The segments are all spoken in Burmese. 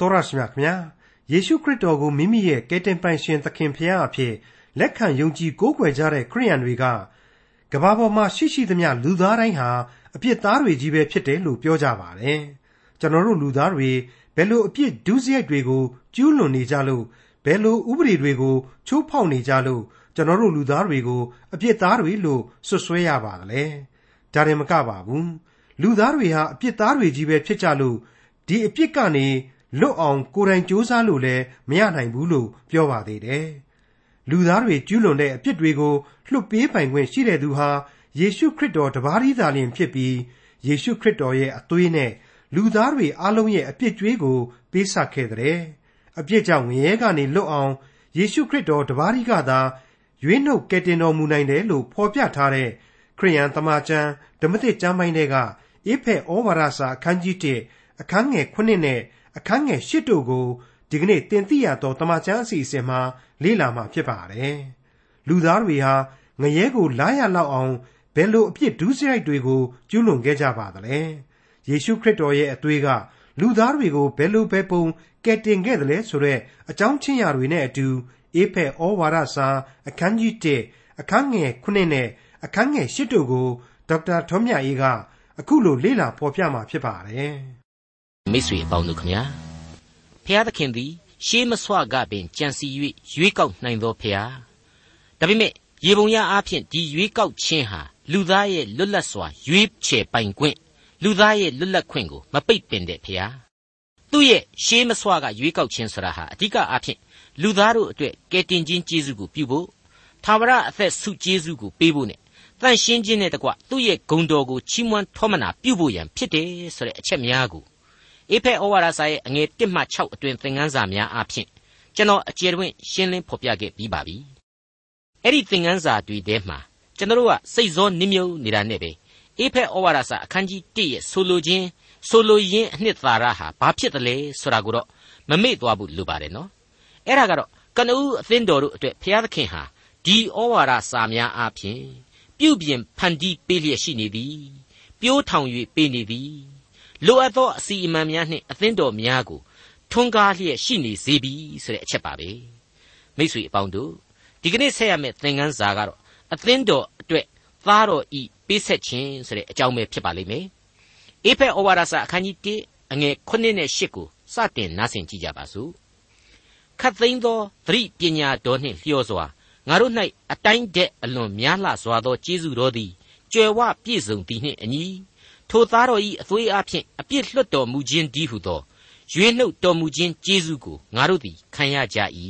တော်ရရှိမြခင်ဗျာယေရှုခရစ်တော်ကိုမိမိရဲ့ကယ်တင်ပိုင်ရှင်သခင်ဖရာအဖြစ်လက်ခံယုံကြည်ကိုးကွယ်ကြတဲ့ခရိယန်တွေကကဘာပေါ်မှာရှိရှိသမျှလူသားတိုင်းဟာအပြစ်သားတွေကြီးပဲဖြစ်တယ်လို့ပြောကြပါတယ်ကျွန်တော်တို့လူသားတွေဘယ်လိုအပြစ်ဒုစရိုက်တွေကိုကျူးလွန်နေကြလို့ဘယ်လိုဥပဒေတွေကိုချိုးဖောက်နေကြလို့ကျွန်တော်တို့လူသားတွေကိုအပြစ်သားတွေလို့ဆွဆွဲရပါသလဲဒါရင်မကပါဘူးလူသားတွေဟာအပြစ်သားတွေကြီးပဲဖြစ်ကြလို့ဒီအပြစ်ကနေ လွတ်အောင်ကိုယ်တိုင်ကြိုးစားလို့လည်းမရနိုင်ဘူးလို့ပြောပါသေးတယ်လူသားတွေကျူးလွန်တဲ့အပြစ်တွေကိုလွတ်ပေးပိုင်ခွင့်ရှိတဲ့သူဟာယေရှုခရစ်တော်တပါးတည်းသာလျှင်ဖြစ်ပြီးယေရှုခရစ်တော်ရဲ့အသွေးနဲ့လူသားတွေအလုံးရဲ့အပြစ်ကြွေးကိုပေးဆပ်ခဲ့တဲ့အပြစ်ကြောင့်ငရဲကနေလွတ်အောင်ယေရှုခရစ်တော်တပါးတည်းကသာရွေးနှုတ်ကယ်တင်တော်မူနိုင်တယ်လို့ဖော်ပြထားတဲ့ခရိယန်တမန်ကျမ်းဓမ္မသစ်ကျမ်းပိုင်းတွေကအေဖက်ဩဝါဒစာအခန်းကြီး1အခန်းငယ်9နဲ့ အခန်းငယ်10တို့ကိုဒီကနေ့တင်ပြရတော့တမန်ကျမ်းအစီအစဉ်မှာလေ့လာမှာဖြစ်ပါတယ်။လူသားတွေဟာငရဲကိုလာရလောက်အောင်ဘယ်လိုအပြစ်ဒုစရိုက်တွေကိုကျူးလွန်ခဲ့ကြပါသလဲ။ယေရှုခရစ်တော်ရဲ့အသွေးကလူသားတွေကိုဘယ်လိုပဲပုံကယ်တင်ခဲ့တယ်လဲဆိုတော့အကြောင်းချင်းရာတွေနဲ့အတူအေဖက်ဩဝါဒစာအခန်းကြီး1အခန်းငယ်9နဲ့အခန်းငယ်10တို့ကိုဒေါက်တာထွန်းမြတ်အေးကအခုလိုလေ့လာဖော်ပြมาဖြစ်ပါတယ် မိတ်ဆွေအပေါင်းတို့ခမညာဖျားသခင်သည် ရှေးမဆွကပင်ကြံစီ၍ရွေးကောက်နိုင်သောဖျားဒါပေမဲ့ရေပုံရအားဖြင့်ဒီရွေးကောက်ခြင်းဟာလူသားရဲ့လွတ်လပ်စွာရွေးချယ်ပိုင်ခွင့်လူသားရဲ့လွတ်လပ်ခွင့်ကိုမပိတ်ပင်တဲ့ဖျားသူ့ရဲ့ရှေးမဆွကရွေးကောက်ခြင်းဆိုတာဟာအဓိကအားဖြင့်လူသားတို့အတွက်ကယ်တင်ခြင်းကျေးဇူးကိုပြုဖို့သာဝရအသက်ဆုကျေးဇူးကိုပေးဖို့ ਨੇ တန်ရှင်းခြင်းနဲ့တကွသူ့ရဲ့ဂုံတော်ကိုချီးမွမ်းထောမနာပြုဖို့ရန်ဖြစ်တယ်ဆိုတဲ့အချက်များကို အေဖက်ဩဝါဒစာရဲ့အငယ်1မှ6အတွင်သင်ခန်းစာများအဖြစ်ကျွန်တော်အကျယ်တွင်ရှင်းလင်းဖော်ပြခဲ့ပြီးပါပြီအဲ့ဒီသင်ခန်းစာတွေထဲမှာကျွန်တော်တို့ကစိတ်စောနစ်မြုပ်နေတာနဲ့ပဲအေဖက်ဩဝါဒစာအခန်းကြီး1ရဲ့ဆိုလိုခြင်းဆိုလိုရင်းအနှစ်သာရဟာဘာဖြစ်တယ်လဲဆိုတာကိုတော့မမေ့သွားဘူးလိုပါတယ်နော်အဲ့ဒါကတော့ကနဦးအသင်းတော်တို့အတွက်ဘုရားသခင်ဟာဒီဩဝါဒစာများအပြင်ပြုပြင်ဖန်တီးပေးလျက်ရှိနေသည်ပြိုးထောင်၍ပေးနေသည် လိုအပ်သောအစီအမံများနှင့်အသင်းတော်များကိုထွန်းကားလျက်ရှိနေစေပြီဆိုတဲ့အချက်ပါပဲမိတ်ဆွေအပေါင်းတို့ဒီကနေ့ဆက်ရမယ့်သင်ခန်းစာကတော့အသင်းတော်အတွက်သားတော်ဤပေးဆက်ခြင်းဆိုတဲ့အကြောင်းပဲဖြစ်ပါလိမ့်မယ်အေဖက်ဩဝါဒစာအခန်းကြီး1အငယ်9နဲ့10ကိုစတင်နားဆင်ကြကြပါစို့ခတ်သိမ်းသောသတိပညာတော်နှင့်လျော်စွာငါတို့၌အတိုင်းတဲ့အလွန်များလှစွာသောကျေးဇူးတော်သည်ကြွယ်ဝပြည့်စုံသည်နှင့်အညီ ထိုသားတော်၏အသွေးအဖျင်အပြစ်လွတ်တော်မူခြင်းဒီဟုသောရွေးနှုတ်တော်မူခြင်းကျေးဇူးကိုငါတို့သည်ခံရကြ၏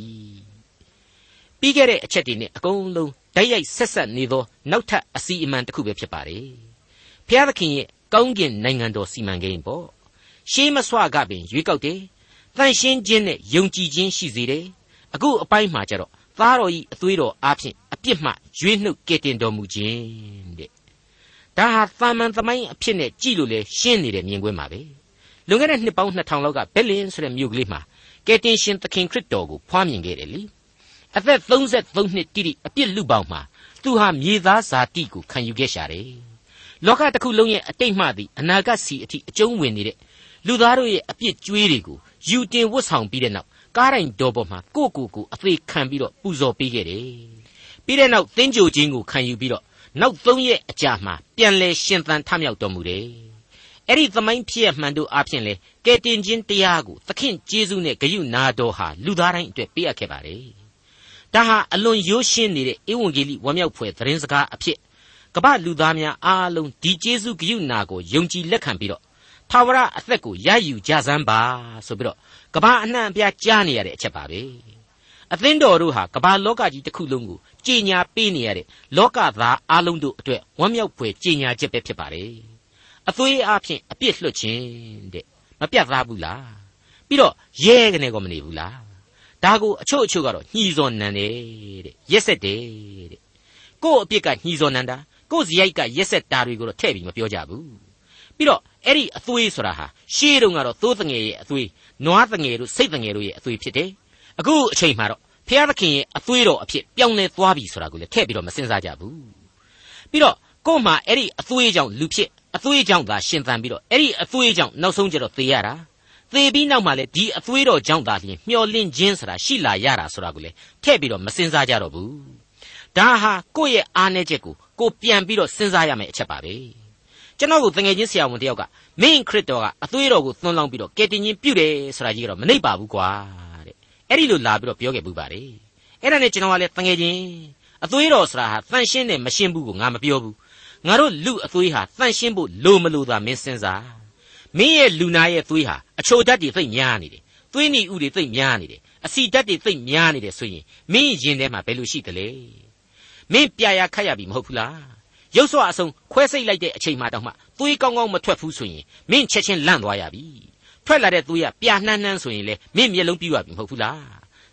ပြီးခဲ့တဲ့အချက်တွေနဲ့အကုန်လုံးတိုက်ရိုက်ဆက်ဆက်နေသောနောက်ထပ်အစီအမံတစ်ခုပဲဖြစ်ပါတယ်ဖျားသခင်ရဲ့ကောင်းကင်နိုင်ငံတော်စီမံကိန်းပေါ့ရှေးမဆွကပင်ရွေးကောက်တယ်တန်ရှင်းခြင်းနဲ့ယုံကြည်ခြင်းရှိစေတယ်အခုအပိုင်းမှာကျတော့သားတော်ဤအသွေးတော်အားဖြင့်အပြစ်မှရွေးနှုတ်ကယ်တင်တော်မူခြင်းတဲ့ ဒါဟာသာမန်သမိုင်းအဖြစ်နဲ့ကြည့်လို့လေရှင်းနေတဲ့မြင်ကွင်းပါပဲလွန်ခဲ့တဲ့နှစ်ပေါင်း2000လောက်ကဘက်လင်ဆိုတဲ့မြို့ကလေးမှာကယ်တင်ရှင်သခင်ခရစ်တော်ကိုဖွားမြင်ခဲ့တယ်လေအသက်33နှစ်တိတိအပြစ်လူပေါင်းမှာသူဟာမြေသားဇာတိကိုခံယူခဲ့ရှာတယ်လောကတစ်ခုလုံးရဲ့အတိတ်မှသည်အနာဂတ်စီအထိအကျုံးဝင်နေတဲ့လူသားတို့ရဲ့အပြစ်ကြွေးတွေကိုယူတင်ဝတ်ဆောင်ပြီးတဲ့နောက်ကားတိုင်တော်ပေါ်မှာကိုကိုကိုအသေးခံပြီးတော့ပူဇော်ပေးခဲ့တယ်ပြီးတဲ့နောက်သင်္ကြိုခြင်းကိုခံယူပြီးတော့ နောက်သုံးရက်အကြာမှာပြန်လဲရှင်သန်ထမြောက်တော်မူတယ်အဲ့ဒီသမိုင်းဖြစ်ရမှန်တို့အဖြစ်လဲကဲတင်ခြင်းတရားကိုသခင်ကျေးဇူးနဲ့ဂရုနာတော်ဟာလူသားတိုင်းအတွက်ပေးအပ်ခဲ့ပါတယ်ဒါဟာအလွန်ရိုးရှင်းနေတဲ့ဧဝံဂေလိဝမ်းမြောက်ဖွယ်သတင်းစကားအဖြစ်ကမ္ဘာလူသားများအားလုံးဒီကျေးဇူးဂရုနာကိုယုံကြည်လက်ခံပြီးတော့ထာဝရအသက်ကိုရယူကြစမ်းပါဆိုပြီးတော့ကဘာအနှံ့အပြားကြားနေရတဲ့အချက်ပါပဲ အသင်းတော်တို့ဟာကဘာလောကကြီးတစ်ခုလုံးကိုကြည်ညာပေးနေရတဲ့လောကသားအလုံးတို့အတွက်ဝမ်းမြောက်ဖွယ်ကြည်ညာချက်ပဲဖြစ်ပါတယ်အသွေးအားဖြင့်အပြစ်လွတ်ခြင်းတဲ့မပြတ်သားဘူးလားပြီးတော့ရဲကနေကောမနေဘူးလားဒါကိုအချို့အချို့ကတော့ညှီစော်နံတယ်တဲ့ရက်ဆက်တယ်တဲ့ကို့အပြစ်ကညှီစော်နံတာကို့ဇယိုက်ကရက်ဆက်တာတွေကိုတော့ထည့်ပြီးမပြောကြဘူးပြီးတော့အဲ့ဒီအသွေးဆိုတာဟာရှေးတုန်းကတော့သိုးတငယ်ရဲ့အသွေးနွားတငယ်တို့စိတ်တငယ်တို့ရဲ့အသွေးဖြစ်တယ် အခုအချိန်မှာတော့ဖျားသခင်ရဲ့အသွေးတော်အဖြစ်ပြောင်းလဲသွားပြီဆိုတာကိုလည်းထည့်ပြီးတော့မစဉ်းစားကြဘူးပြီးတော့ကို့မှာအဲ့ဒီအသွေးကြောင့်လူဖြစ်အသွေးကြောင့်သာရှင်သန်ပြီးတော့အဲ့ဒီအသွေးကြောင့်နောက်ဆုံးကျတော့သေရတာသေပြီးနောက်မှလည်းဒီအသွေးတော်ကြောင့်သာလျှင်မျောလင့်ခြင်းဆိုတာရှိလာရတာဆိုတာကိုလေထည့်ပြီးတော့မစင်စားကြတော့ဘူးဒါဟာကိုယ့်ရဲ့အားနည်းချက်ကိုကိုပြန်ပြီးတော့စဉ်းစားရမယ့်အချက်ပါပဲကျွန်တော်ကိုတငယ်ချင်းဆရာဝန်တယောက်ကမင်းခရစ်တော်ကအသွေးတော်ကိုသွန်းလောင်းပြီးတော့ကယ်တင်ခြင်းပြုတယ်ဆိုတာကြီးကတော့မနှိပ်ပါဘူးကွာတဲ့ အဲ့ဒီလိုလာပြီးတော့ပြောခဲ့ပူပါတယ်အဲ့ဒါနဲ့ကျွန်တော်ကလည်းတငယ်ချင်းအသွေးတော်ဆိုတာဟာတန်ရှင်းတယ်မရှင်းဘူးကိုငါမပြောဘူးငါတို့လူအသွေးဟာတန်ရှင်းဖို့လိုမလိုသာမင်းစဉ်းစားမင်းရဲ့လူနာရဲ့သွေးဟာအချိုဓာတ်တွေသိမ့်များနေတယ်သွေးနီဥတွေသိမ့်များနေတယ်အစီဓာတ်တွေသိမ့်များနေတယ်ဆိုရင်မင်းရင်ထဲမှာဘယ်လိုရှိသလဲမင်းပြာရခတ်ရပြီမဟုတ်ဘူးလားရုပ်စွာအဆုံးခွဲစိတ်လိုက်တဲ့အချိန်မှတောင်မှသွေးကောင်းကောင်းမထွက်ဘူးဆိုရင်မင်းချက်ချင်းလန့်သွားရပြီ ထွက်လာတဲ့သွေးကပြာနှမ်းနှမ်းဆိုရင်လေမင်းမျက်လုံးပြူရပြီမဟုတ်ဘူးလား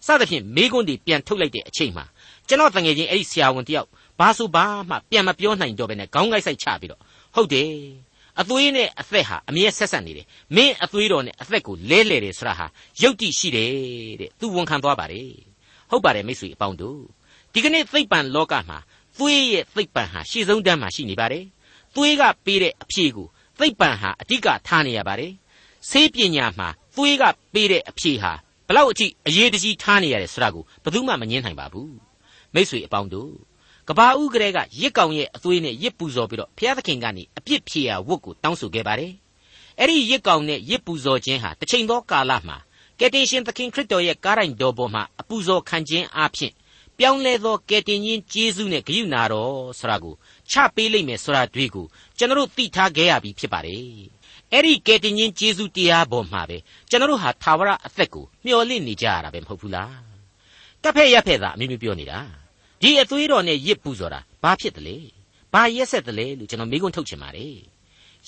စသဖြင့်မိကွန်းတွေပြန်ထုတ်လိုက်တဲ့အချိန်မှာကျွန်တော်တငယ်ချင်းအဲ့ဒီဆရာဝန်တယောက်ဘာဆိုဘာမှပြန်မပြောနိုင်တော့ဘဲနဲ့ခေါင်းကိုက်ဆိုင်ချပြီးတော့ဟုတ်တယ်အသွေးနဲ့အသက်ဟာအမြဲဆက်ဆက်နေတယ်မင်းအသွေးတော်နဲ့အသက်ကိုလဲလှယ်တယ်ဆိုတာဟာယုတ်တိရှိတယ်တဲ့သူဝန်ခံသွားပါတယ်ဟုတ်ပါတယ်မိတ်ဆွေအပေါင်းတို့ဒီကနေ့သိပ္ပံလောကမှာသွေးရဲ့သိပ္ပံဟာရှေ့ဆုံးတန်းမှာရှိနေပါတယ်သွေးကပေးတဲ့အဖြေကိုသိပ္ပံဟာအဓိကထားနေရပါတယ် ဆေးပညာမှာသွေးကပေးတဲ့အဖြေဟာဘလောက်အထိအရေးတကြီးထားနေရတယ်ဆိုတာကိုဘယ်သူမှမငင်းနိုင်ပါဘူးမိษွေအပေါင်းတို့ကဘာဦးကလေးကရစ်ကောင်ရဲ့အသွေးနဲ့ရစ်ပူဇော်ပြီးတော့ဘုရားသခင်ကနေအပြစ်ဖြေရဝတ်ကိုတောင်းဆိုခဲ့ပါတယ်အဲ့ဒီရစ်ကောင်နဲ့ရစ်ပူဇော်ခြင်းဟာတစ်ချိန်သောကာလမှာကယ်တင်ရှင်သခင်ခရစ်တော်ရဲ့ကားတိုင်းတော်ပေါ်မှာအပူဇော်ခံခြင်းအပြင်ပြောင်းလဲသောကယ်တင်ရှင်ဂျေဇုနဲ့ဂရုဏာတော်ဆိုတာကိုချပေးလိမ့်မယ်ဆိုတာတွေ့ကိုကျွန်တော်သိထားခဲ့ရပြီဖြစ်ပါတယ် အဲ့ဒီကယ်တင်ရှင်ဂျေဇုတရားပေါ်မှာပဲကျွန်တော်ဟာသာဝရအသက်ကိုမျှော်လင့်နေကြရတာပဲမဟုတ်ဘူးလားတပ်ဖက်ရက်ဖက်သာအမျိုးမျိုးပြောနေတာဒီအသွေးတော်နဲ့ရစ်ပူဇော်တာဘာဖြစ်တယ်လဲဘာရက်ဆက်တယ်လဲလို့ကျွန်တော်မေးခွန်းထုတ်ချင်ပါတယ်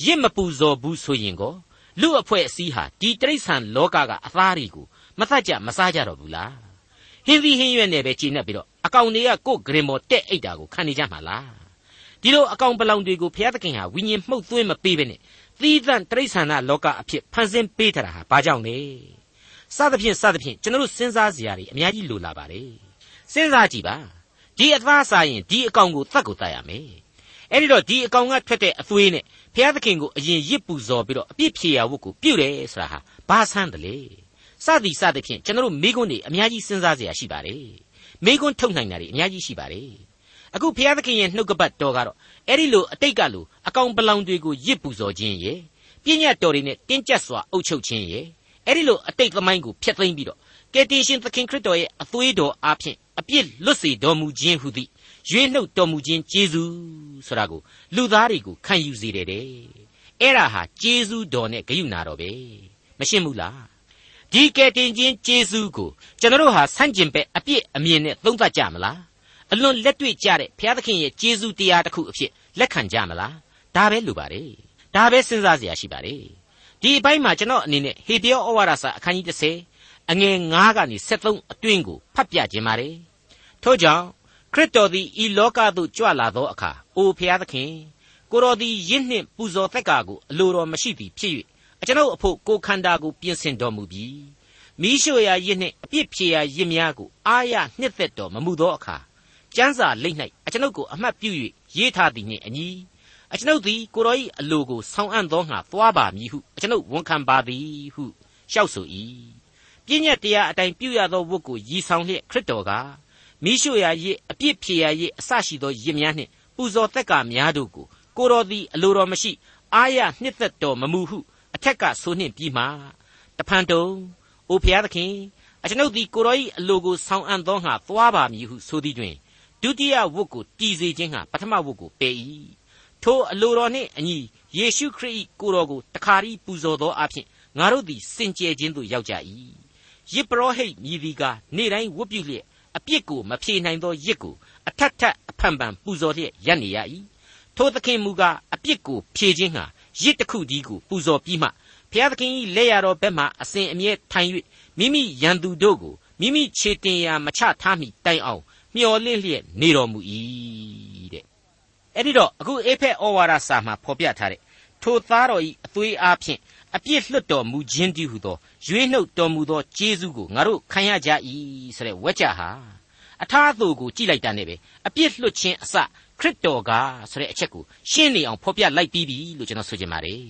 ရစ်မပူဇော်ဘူးဆိုရင်ကောလူအဖွဲ့အစည်းဟာဒီတိရစ္ဆာန်လောကကအသားတွေကိုမသတ်ကြမစားကြတော့ဘူးလားဟင်းသီးဟင်းရွက်နဲ့ပဲကြည်နေပြီးတော့အကောင်တွေကကိုယ်ဂရင်မော်တက်အိတ်တာကိုခံနေကြမှာလားဒီလိုအကောင်ပလောင်တွေကိုဘုရားသခင်ဟာဝိညာဉ်မှုတ်သွင်းမပေးဘဲနဲ့ သီးသန့်တိရစ္ဆာန်လောကအဖြစ်ဖန်ဆင်းပေးထားတာဟာဘာကြောင့်လဲစသဖြင့်စသဖြင့်ကျွန်တော်တို့စဉ်းစားစရာတွေအများကြီးလိုလာပါတယ်စဉ်းစားကြည့်ပါဒီအသားစားရင်ဒီအကောင်ကိုတတ်ကိုတတ်ရမယ်အဲ့ဒီတော့ဒီအကောင်ကထွက်တဲ့အသွေးနဲ့ဘုရားသခင်ကိုအရင်ရစ်ပူဇော်ပြီးတော့အပြစ်ဖြေရဝတ်ကိုပြုတယ်ဆိုတာဟာဘာဆန်းတယ်လေစသည်စသဖြင့်ကျွန်တော်တို့မိကွန်းတွေအများကြီးစဉ်းစားစရာရှိပါတယ်မိကွန်းထုတ်နိုင်တာတွေအများကြီးရှိပါတယ် အခုဘုရားသခင်ရဲ့နှုတ်ကပတ်တော်ကတော့အဲ့ဒီလိုအတိတ်ကလိုအကောင်ပလောင်တွေကိုရစ်ပူဇော်ခြင်းရဲ့ပြည့်ညတ်တော်တွေနဲ့တင်းကျပ်စွာအုပ်ချုပ်ခြင်းရဲ့အဲ့ဒီလိုအတိတ်သမိုင်းကိုဖျက်သိမ်းပြီးတော့ကယ်တင်ရှင်သခင်ခရစ်တော်ရဲ့အသွေးတော်အားဖြင့်အပြစ်လွတ်စေတော်မူခြင်းဟုသည်ရွေးနှုတ်တော်မူခြင်းကျေးဇူးဆိုတာကိုလူသားတွေကိုခံယူစေတယ်တဲ့အဲ့ဒါဟာကျေးဇူးတော်နဲ့ဂရုဏာတော်ပဲမရှင်းဘူးလားဒီကယ်တင်ခြင်းကျေးဇူးကိုကျွန်တော်တို့ဟာဆန့်ကျင်ဘက်အပြစ်အမြင်နဲ့သုံးသပ်ကြမလား အလွန်လက်တွေ့ကြတဲ့ဘုရားသခင်ရဲ့ကျေးဇူးတရားတစ်ခုအဖြစ်လက်ခံကြမလားဒါပဲလိုပါတယ်ဒါပဲစဉ်းစားစရာရှိပါတယ်ဒီအပိုင်းမှာကျွန်တော်အနေနဲ့ဟေပြောဩဝါဒစာအခန်းကြီး30အငယ်9ကနေ73အတွင်းကိုဖတ်ပြခြင်းပါတယ်ထို့ကြောင့်ခရစ်တော်သည်ဤလောကသို့ကြွလာသောအခါအိုဖျားသခင်ကိုတော်သည်ယင်းနှင့်ပူဇော်သက်ကာကိုအလိုတော်မရှိသည်ဖြစ်၍အကျွန်ုပ်အဖို့ကိုခန္ဓာကိုပြင်ဆင်တော်မူပြီးမိရှုရာယင်းနှင့်အပြစ်ဖြေရာယင်းများကိုအာရနှစ်သက်တော်မမူသောအခါ ကျမ်းစာလိမ့်၌အကျွန်ုပ်ကိုအမှတ်ပြု၍ရေးထားသည်နှင့်အညီအကျွန်ုပ်သည်ကိုတော်၏အလိုကိုဆောင်းအံ့သောငါသွားပါမည်ဟုအကျွန်ုပ်ဝန်ခံပါသည်ဟုလျှောက်ဆို၏ပြည့်ညက်တရားအတိုင်းပြုရသောဝတ်ကိုရည်ဆောင်လျက်ခရစ်တော်ကမိရှုရာရစ်အပြစ်ဖြေရာရစ်အစရှိသောရစ်များနှင့်ပူဇော်သက်ကများတို့ကိုကိုတော်သည်အလိုတော်မရှိအာရနှစ်သက်တော်မမူဟုအထက်ကဆိုနှင့်ပြီးမှတဖန်တုံအိုဖျားသခင်အကျွန်ုပ်သည်ကိုတော်၏အလိုကိုဆောင်အပ်သောငါသွားပါမည်ဟုဆိုသည်တွင် ဒုတိယဝတ်ကိုတည်စေခြင်းဟာပထမဝတ်ကိုပယ်၏ထိုအလိုတော်နှင့်အညီယေရှုခရစ်၏ကိုတော်ကိုတခါရီပူဇော်သောအဖြစ်ငါတို့သည်စင်ကြယ်ခြင်းသို့ရောက်ကြ၏ယစ်ပရောဟိတ်မြည်သည်ကနေ့တိုင်းဝတ်ပြုလျက်အပြစ်ကိုမဖြေနိုင်သောရစ်ကိုအထက်ထက်အဖန်ဖန်ပူဇော်လျက်ရပ်နေရ၏ထိုသခင်မူကားအပြစ်ကိုဖြေခြင်းဟာရစ်တစ်ခုတည်းကိုပူဇော်ပြီးမှဘုရားသခင်၏လက်ရတော်ဘက်မှအစဉ်အမြဲထိုင်၍မိမိရန်သူတို့ကိုမိမိခြေတင်ရာမချထားမိတိုင်အောင် မျော်လင့်လျက်နေတော်မူ၏တဲ့အဲ့ဒီတော့အခုအေဖက်ဩဝါဒစာမှာဖော်ပြထားတဲ့ထိုသားတော်၏အသွေးအားဖြင့်အပြစ်လွတ်တော်မူခြင်းတည်းဟုသောရွေးနှုတ်တော်မူသောကျေးဇူးကိုငါတို့ခံရကြ၏ဆိုတဲ့ဝက်ကြဟာအထာအသို့ကိုကြည့်လိုက်တာနဲ့ပဲအပြစ်လွတ်ခြင်းအစခရစ်တော်ကဆိုတဲ့အချက်ကိုရှင်းနေအောင်ဖော်ပြလိုက်ပြီးပြီလို့ကျွန်တော်ဆိုချင်ပါတယ်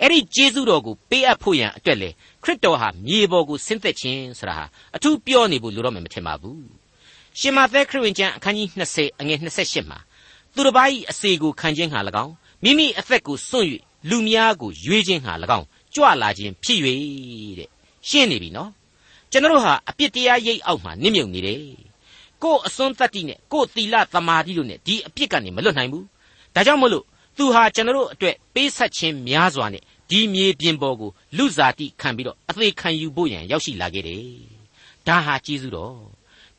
အဲ့ဒီကျေးဇူးတော်ကိုပေးအပ်ဖို့ရန်အတွက်လေခရစ်တော်ဟာမြေပေါ်ကိုဆင်းသက်ခြင်းဆိုတာဟာအထူးပြောနေဖို့လိုတော့မယ်မထင်ပါဘူး ရှင်မာသဲခရစ်ဝင်ကျမ်းအခန်းကြီး20အငယ်28မှာသူတစ်ပါး၏အစေကိုခံခြင်းဟာ၎င်းမိမိအသက်ကိုစွန့်၍လူများကိုရွေးခြင်းဟာ၎င်းကြွလာခြင်းဖြစ်၍တဲ့ရှင်းနေပြီနော်ကျွန်တော်ဟာအပြစ်တရားရိပ်အောက်မှာနစ်မြုပ်နေတယ်ကို့အစွန်းတတ္တိနဲ့ကို့သီလသမာဓိတို့နဲ့ဒီအပြစ်ကနေမလွတ်နိုင်ဘူးဒါကြောင့်မို့လို့သူဟာကျွန်တော်အတွက်ပေးဆက်ခြင်းများစွာနဲ့ဒီမြေပြင်ပေါ်ကိုလူစားတိခံပြီးတော့အသေးခံယူဖို့ရန်ရောက်ရှိလာခဲ့တယ်ဒါဟာကျေးဇူးတော်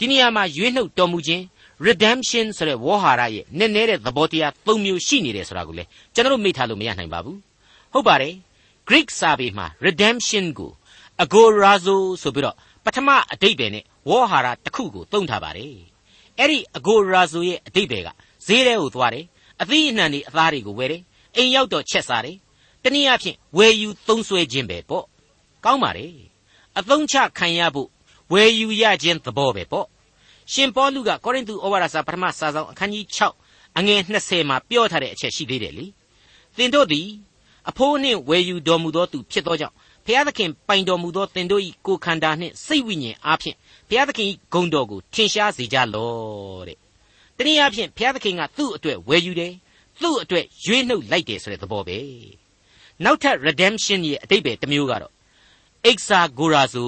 ဒီနေရာမှာရွေးနှုတ်တော်မူခြင်း redemption ဆိုတဲ့ဝေါ်ဟာရရဲ့နည်းနည်းတဲ့သဘောတရား၃မျိုးရှိနေတယ်ဆိုတာကိုလေကျွန်တော်မေ့ထားလို့မရနိုင်ပါဘူးဟုတ်ပါတယ် Greek စာပေမှာ redemption ကို agorazo ဆိုပြီးတော့ပထမအတိတ်ပဲနဲ့ဝေါ်ဟာရတစ်ခုကိုသုံးထားပါတယ်အဲ့ဒီ agorazo ရဲ့အတိတ်ပဲကဈေးထဲကိုသွားတယ်အသီးအနှံတွေအသားတွေကိုဝယ်တယ်အိမ်ရောက်တော့ချက်စားတယ်တနည်းအားဖြင့်ဝယ်ယူသုံးစွဲခြင်းပဲပေါ့ကောင်းပါတယ်အသုံးချခံရဖို့ဝယ်ယူရခြင်းသဘောပဲပေါ့ ရှင်ပေါလုကကောရိန္သုဩဝါဒစာပထမစာဆောင်အခန်းကြီး6အငယ်20မှာပြောထားတဲ့အချက်ရှိသေးတယ်လေသင်တို့သည်အဖိုးနှင့်ဝယ်ယူတော်မူသောသူဖြစ်သောကြောင့်ဖျားသခင်ပိုင်တော်မူသောသင်တို့၏ကိုယ်ခန္ဓာနှင့်စိတ်ဝိညာဉ်အားဖြင့်ဖျားသခင်၏ဂုဏ်တော်ကိုထင်ရှားစေကြလော့တဲ့တနည်းအားဖြင့်ဘုရားသခင်ကသူ့အတွက်ဝယ်ယူတယ်သူ့အတွက်ရွေးနှုတ်လိုက်တယ်ဆိုတဲ့သဘောပဲနောက်ထပ် redemption ရဲ့အတိတ်ပဲတစ်မျိုးကတော့ exagorazo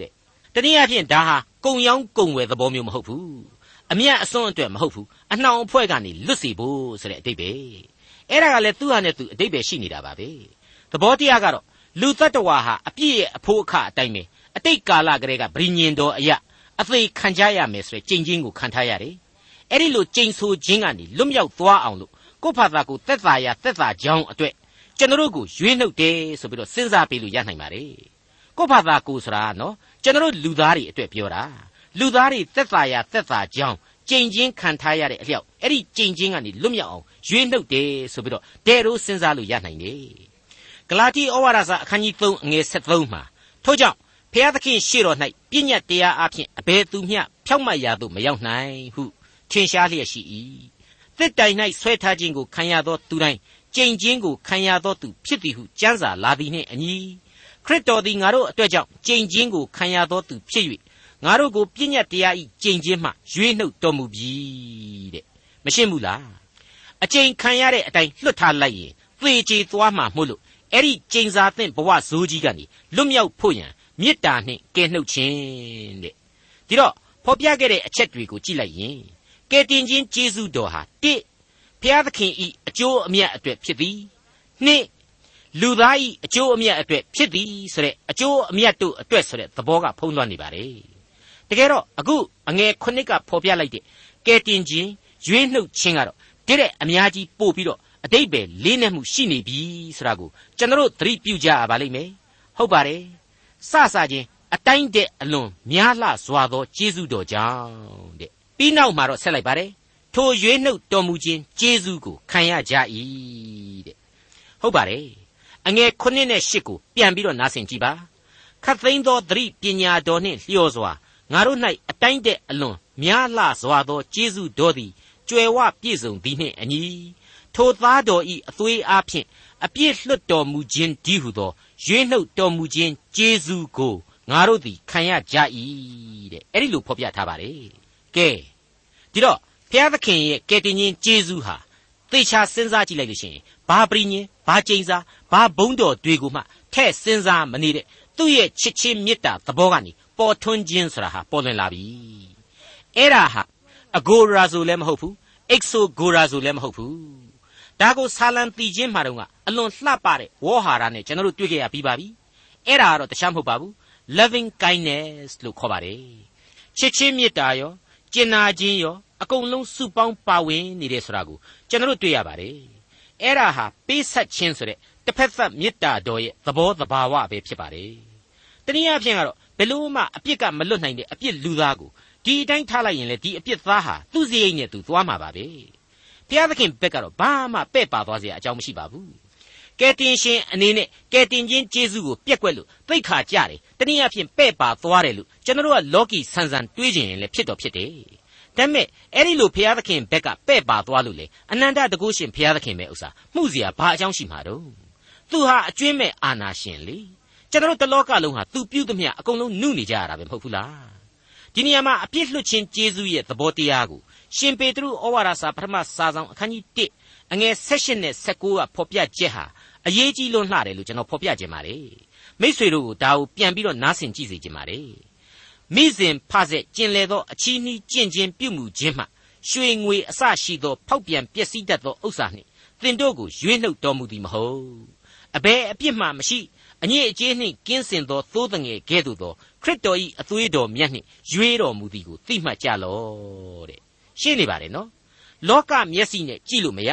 တဲ့တနည်းအားဖြင့်ဒါဟာ ကုံရောင်းကုံဝယ်သဘောမျိုးမဟုတ်ဘူးအမြတ်အစွန်းအတွက်မဟုတ်ဘူးအနှောင်အဖွဲ့ကနေလွတ်စီဖို့ဆိုတဲ့အတိတ်ပဲအဲ့ဒါကလည်းသူ့ဟာနဲ့သူအတိတ်ပဲရှိနေတာပါပဲသဘောတရားကတော့လူတ attva ဟာအပြည့်ရဲ့အဖို့အခအတိုင်းပဲအတိတ်ကာလကလေးကဗြိညင်တော်အရာအသေးခံကြရမယ်ဆိုတဲ့ကြင်ချင်းကိုခံထားရတယ်အဲ့ဒီလိုကြိမ်ဆိုခြင်းကနေလွတ်မြောက်သွားအောင်လို့ကိုယ့်ဘာသာကိုသက်သာရာသက်သာကြောင်းအတွက်ကျွန်တော်တို့ကိုရွေးနှုတ်တယ်ဆိုပြီးတော့စဉ်းစားပေးလို့ရနိုင်ပါတယ်ကိုယ့်ဘာသာကိုဆိုတာနော် ကျွန်တော်တို့လူသားတွေအတွက်ပြောတာလူသားတွေသက်သာရာသက်သာကြောင်းကြိမ်ချင်းခံထားရတဲ့အလျောက်အဲ့ဒီကြိမ်ချင်းကနေလွတ်မြောက်အောင်ရွေးနှုတ်တယ်ဆိုပြီးတော့တဲတို့စဉ်းစားလို့ရနိုင်တယ်ဂလာတိဩဝါဒစာအခန်းကြီး3အငယ်73မှာထို့ကြောင့်ဖျားသခင်ရှေ့တော်၌ပြည့်ညတ်တရားအဖျင်အဘယ်သူမျှဖြောက်မှတ်ရာသို့မရောက်နိုင်ဟုထင်ရှားလျက်ရှိ၏တစ်တိုင်၌ဆွဲထားခြင်းကိုခံရသောသူတိုင်းကြိမ်ချင်းကိုခံရသောသူဖြစ်သည်ဟုကျမ်းစာလာသည်နှင့်အညီ ခရစ်တော်သည်ငါတို့အတွက်ကြောင့်ကြိမ်ချင်းကိုခံရသောသူဖြစ်၍ငါတို့ကိုပြည့်ညတ်တရားဤကြိမ်ချင်းမှရွေးနှုတ်တော်မူပြီတဲ့မရှင်းဘူးလားအကျိန်ခံရတဲ့အတိုင်းလွတ်ထားလိုက်ရင်သေချေသွားမှာမို့လို့အဲ့ဒီကျိန်စာသင့်ဘဝဇိုးကြီးကနေလွတ်မြောက်ဖို့ရန်မေတ္တာနှင့်ကယ်နှုတ်ခြင်းတဲ့ဒီတော့ဖော်ပြခဲ့တဲ့အချက်တွေကိုကြည့်လိုက်ရင်ကယ်တင်ခြင်းကျေးဇူးတော်ဟာတိဖျားသခင်ဤအကျိုးအမြတ်အတွက်ဖြစ်သည်နှစ် လူသားဤအကျိုးအမြတ်အတွက်ဖြစ်သည်ဆိုတဲ့အကျိုးအမြတ်တို့အတွက်ဆိုတဲ့သဘောကဖုံးလွှမ်းနေပါတယ်တကယ်တော့အခုအငယ်ခုနှစ်ကဖော်ပြလိုက်တဲ့ကယ်တင်ခြင်းရွေးနှုတ်ခြင်းကတော့တည့်တဲ့အများကြီးပို့ပြီးတော့အတိတ်ပဲလေးနက်မှုရှိနေပြီဆိုတာကိုကျွန်တော်သတိပြုကြရပါလိမ့်မယ်ဟုတ်ပါတယ်စစချင်းအတိုင်းတဲ့အလွန်များလှစွာသောကျေးဇူးတော်ကြောင့်တဲ့ပြီးနောက်မှာတော့ဆက်လိုက်ပါတယ်ထိုရွေးနှုတ်တော်မူခြင်းကျေးဇူးကိုခံရကြ၏တဲ့ဟုတ်ပါတယ် အငယ်9နဲ့10ကိုပြန်ပြီးတော့နားဆင်ကြည့်ပါခတ်သိမ်းသောသတိပညာတော်နှင့်လျော်စွာငါတို့၌အတိုင်းတဲ့အလွန်များလှစွာသောကျေးဇူးတော်သည်ကြွယ်ဝပြည့်စုံသည်နှင့်အညီထိုသားတော်ဤအသွေးအားဖြင့်အပြည့်လွတ်တော်မူခြင်းဒီဟုသောရွေးနှုတ်တော်မူခြင်းကျေးဇူးကိုငါတို့သည်ခံရကြ၏တဲ့အဲ့ဒီလိုဖော်ပြထားပါတယ်ကဲဒီတော့ဘုရားသခင်ရဲ့ကယ်တင်ခြင်းကျေးဇူးဟာသေချာစဉ်းစားကြည့်လိုက်လို့ရှိရင်ဘာပရိညင် ဘာကျိန်စာဘာဘုံတော်တွေကိုမှထဲ့စဉ်းစားမနေတဲ့သူ့ရဲ့ချစ်ချင်းမေတ္တာသဘောကနေပေါ်ထွန်းခြင်းဆိုတာဟာပေါ်လွင်လာပြီအဲ့ဒါဟာအဂိုရာဆိုလည်းမဟုတ်ဘူးအက်ဆိုဂိုရာဆိုလည်းမဟုတ်ဘူးဒါကိုဆာလံတီချင်းမှာတော့အလွန်လှပတဲ့ဝေါ်ဟာရနဲ့ကျွန်တော်တို့တွေ့ကြရပြီးပါပြီအဲ့ဒါကတော့တခြားမဟုတ်ပါဘူး loving kindness လို့ခေါ်ပါတယ်ချစ်ချင်းမေတ္တာရောကျင်နာခြင်းရောအကုန်လုံးစုပေါင်းပါဝင်နေတယ်ဆိုတာကိုကျွန်တော်တို့တွေ့ရပါတယ် အဲ့ဒါဟာပေးဆက်ခြင်းဆိုတဲ့တစ်ဖက်သက်မေတ္တာတော်ရဲ့သဘောသဘာဝပဲဖြစ်ပါတယ်တနည်းအားဖြင့်ကတော့ဘယ်လို့မှအပြစ်ကမလွတ်နိုင်တဲ့အပြစ်လူသားကိုဒီအတိုင်းထားလိုက်ရင်လေဒီအပြစ်သားဟာသူ့စရိတ်နဲ့သူသွားမှာပါပဲဘုရားသခင်ဘက်ကတော့ဘာမှပဲ့ပါသွားစရာအကြောင်းမရှိပါဘူးကယ်တင်ရှင်အနေနဲ့ကယ်တင်ခြင်းကျေးဇူးကိုပြက်ကွက်လို့သိခါကြတယ်တနည်းအားဖြင့်ပဲ့ပါသွားတယ်လို့ကျွန်တော်တို့ကလောကီဆန်ဆန်တွေးကြရင်လည်းဖြစ်တော့ဖြစ်တယ် ဒါပေမဲ့အဲ့ဒီလိုဘုရားသခင်ဘက်ကပဲ့ပါသွားလို့လေအနန္တတကုရှင်ဘုရားသခင်ပဲဥစ္စာမှုเสียဘာအကြောင်းရှိမှာတော့ သူဟာအကျွင်းမဲ့အာနာရှင်လေကျွန်တော်တို့တလောကလုံးဟာသူပြုသမျှအကုန်လုံးနှုတ်နေကြရတာပဲမဟုတ်ဘူးလားဒီနေရာမှာအပြစ်လွတ်ခြင်းကျေးဇူးရဲ့သဘောတရားကိုရှင်ပေတရုဩဝါဒစာပထမစာဆောင်အခန်းကြီး1အငယ်16နဲ့19ကဖော်ပြချက်ဟာအရေးကြီးလွန်းလှတယ်လို့ကျွန်တော်ဖော်ပြခြင်းပါတယ်မိษွေတို့ကိုဒါကိုပြန်ပြီးတော့နားဆင်ကြည့်စေခြင်းပါတယ် မိစဉ်ဖဆက်ကျင်လေသောအချီးနှီးကျင့်ခြင်းပြုမှုခြင်းမှရွှေငွေအစရှိသော ဖောက်ပြန်ပျက်စီးတတ်သောဥစ္စာနှင့်သင်တို့ကိုရွေးနှုတ်တော်မူသည်မဟုတ်အဘယ်အပြစ်မှမရှိအညစ်အကြေးနှင့်ကင်းစင်သောသိုးတငယ်ကဲ့သို့သောခရစ်တော်၏အသွေးတော်မြတ်နှင့်ရွေးတော်မူသည်ကိုသိမှတ်ကြလော့တဲ့ရှင်းနေပါတယ်နော်လောကမျက်စိနဲ့ကြည့်လို့မရ